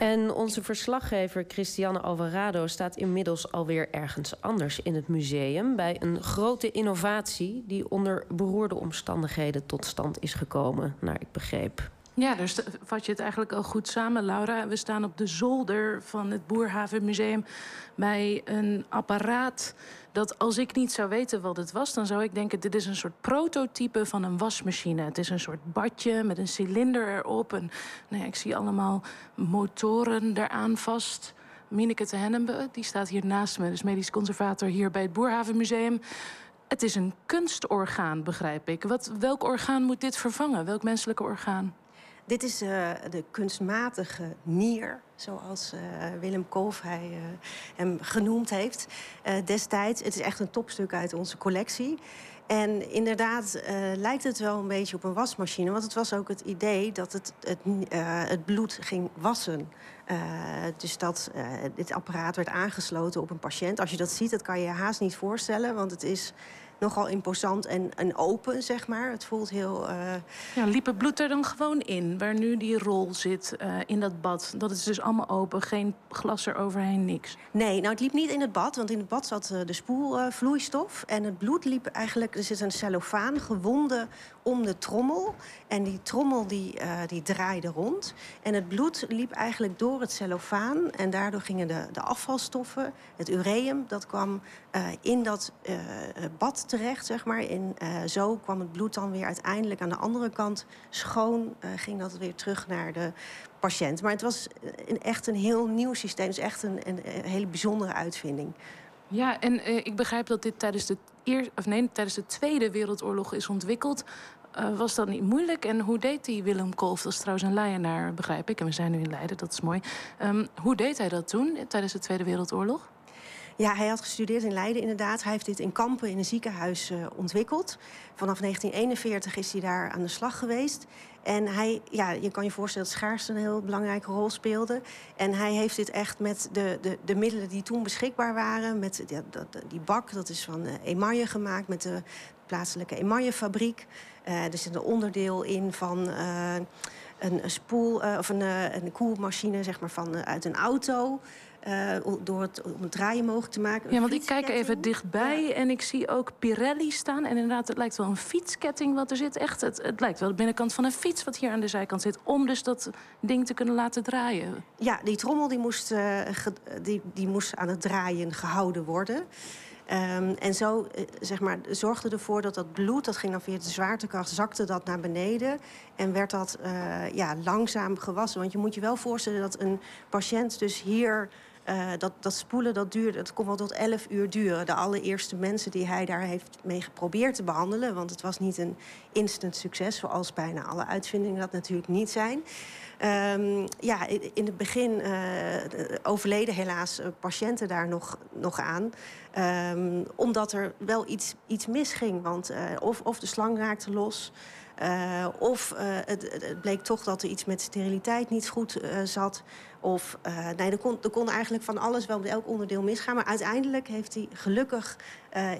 En onze verslaggever Christiane Alvarado staat inmiddels alweer ergens anders in het museum. Bij een grote innovatie die onder beroerde omstandigheden tot stand is gekomen, naar ik begreep. Ja, dus vat je het eigenlijk al goed samen, Laura. We staan op de zolder van het Boerhavenmuseum bij een apparaat dat als ik niet zou weten wat het was, dan zou ik denken: dit is een soort prototype van een wasmachine. Het is een soort badje met een cilinder erop. En nou ja, ik zie allemaal motoren eraan vast. Mineke te Hennebe, die staat hier naast me, dus medisch conservator hier bij het Boerhavenmuseum. Het is een kunstorgaan, begrijp ik. Wat, welk orgaan moet dit vervangen? Welk menselijke orgaan? Dit is uh, de kunstmatige nier, zoals uh, Willem Kolf hij, uh, hem genoemd heeft destijds. Het is echt een topstuk uit onze collectie. En inderdaad lijkt het wel een beetje op een wasmachine. Want het was ook het idee dat het, het, het bloed ging wassen. dus dat dit apparaat werd aangesloten op een patiënt. Als je dat ziet, dat kan je je haast niet voorstellen. Want het is nogal imposant en, en open, zeg maar. Het voelt heel... Uh... Ja, liep het bloed er dan gewoon in, waar nu die rol zit uh, in dat bad? Dat is dus allemaal open, geen glas eroverheen, niks? Nee, nou het liep niet in het bad, want in het bad zat uh, de spoelvloeistof. en het bloed liep eigenlijk, er zit een cellofaan gewonden om de trommel. En die trommel die, die draaide rond. En het bloed liep eigenlijk door het cellofaan. En daardoor gingen de, de afvalstoffen, het ureum, dat kwam in dat bad terecht, zeg maar. En uh, zo kwam het bloed dan weer uiteindelijk aan de andere kant schoon. Uh, ging dat weer terug naar de patiënt. Maar het was een, echt een heel nieuw systeem. Het is echt een, een, hele bijzondere uitvinding. Ja, en ik begrijp dat dit tijdens de, of nee, tijdens de Tweede Wereldoorlog is ontwikkeld. Was dat niet moeilijk? En hoe deed die Willem Kolf? Dat is trouwens een Leidenaar, begrijp ik. En we zijn nu in Leiden, dat is mooi. Um, hoe deed hij dat toen, tijdens de Tweede Wereldoorlog? Ja, hij had gestudeerd in Leiden inderdaad. Hij heeft dit in Kampen in een ziekenhuis uh, ontwikkeld. Vanaf 1941 is hij daar aan de slag geweest. En hij, ja, je kan je voorstellen dat schaarste een heel belangrijke rol speelde. En hij heeft dit echt met de, de, de middelen die toen beschikbaar waren... met dat, die bak, dat is van uh, emaille gemaakt... met de plaatselijke emaillefabriek. Uh, er zit een onderdeel in van... Een spoel of een, een koelmachine zeg maar, van, uit een auto. Uh, door het, om het draaien mogelijk te maken. Ja, want ik kijk even dichtbij ja. en ik zie ook Pirelli staan. En inderdaad, het lijkt wel een fietsketting wat er zit. Echt, het, het lijkt wel de binnenkant van een fiets wat hier aan de zijkant zit. Om dus dat ding te kunnen laten draaien. Ja, die trommel die moest, uh, ge, die, die moest aan het draaien gehouden worden. Um, en zo zeg maar, zorgde ervoor dat dat bloed, dat ging dan via de zwaartekracht, zakte dat naar beneden. En werd dat uh, ja, langzaam gewassen. Want je moet je wel voorstellen dat een patiënt dus hier uh, dat, dat spoelen, dat duurde, dat kon wel tot 11 uur duren. De allereerste mensen die hij daar heeft mee geprobeerd te behandelen. Want het was niet een instant succes, zoals bijna alle uitvindingen dat natuurlijk niet zijn. Um, ja, in het begin uh, overleden helaas patiënten daar nog, nog aan. Um, omdat er wel iets, iets misging. Want of, of de slang raakte los. Of het, het, bleek toch dat er iets met steriliteit niet goed zat. Of nee, er kon, er kon eigenlijk van alles wel met elk onderdeel misgaan. Maar uiteindelijk heeft hij gelukkig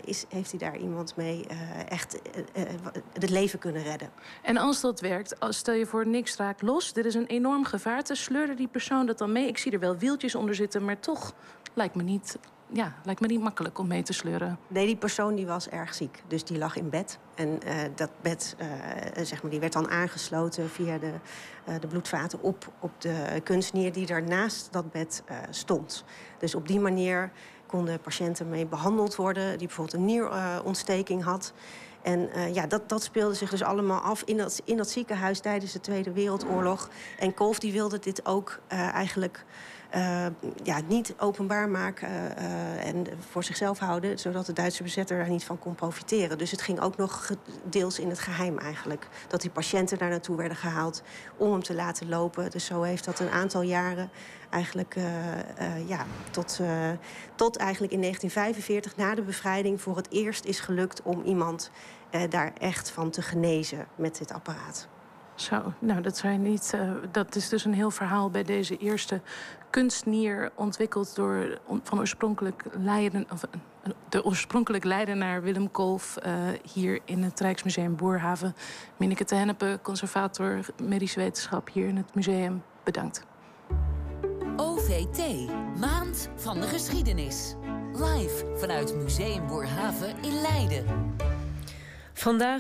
is, heeft hij daar iemand mee echt het leven kunnen redden. En als dat werkt, stel je voor niks raakt los. Dit is een enorm gevaarte. Sleurde die persoon dat dan mee? Ik zie er wel wieltjes onder zitten, maar toch lijkt me niet ja, lijkt me niet makkelijk om mee te sleuren. Nee, die persoon die was erg ziek. Dus die lag in bed. En uh, dat bed uh, zeg maar, die werd dan aangesloten via de, de bloedvaten op, op de kunstnier die daar naast dat bed stond. Dus op die manier konden patiënten mee behandeld worden die bijvoorbeeld een nierontsteking had. En uh, ja, dat, dat speelde zich dus allemaal af in dat, in dat ziekenhuis tijdens de Tweede Wereldoorlog. En Kolf die wilde dit ook uh, eigenlijk uh, ja, niet openbaar maken en voor zichzelf houden... zodat de Duitse bezetter daar niet van kon profiteren. Dus het ging ook nog deels in het geheim eigenlijk. Dat die patiënten daar naartoe werden gehaald om hem te laten lopen. Dus zo heeft dat een aantal jaren eigenlijk uh, ja, tot, tot eigenlijk in 1945 na de bevrijding... voor het eerst is gelukt om iemand daar echt van te genezen met dit apparaat. Zo, nou dat zijn niet. Dat is dus een heel verhaal bij deze eerste kunstnier ontwikkeld door van oorspronkelijk Leiden, of, de oorspronkelijk Leidenaar Willem Kolf hier in het Rijksmuseum Boerhaven. Minneke te Hennepe, conservator medische wetenschap hier in het museum. Bedankt. Maand van de Geschiedenis. Live vanuit Museum Boerhaven in Leiden. Vandaag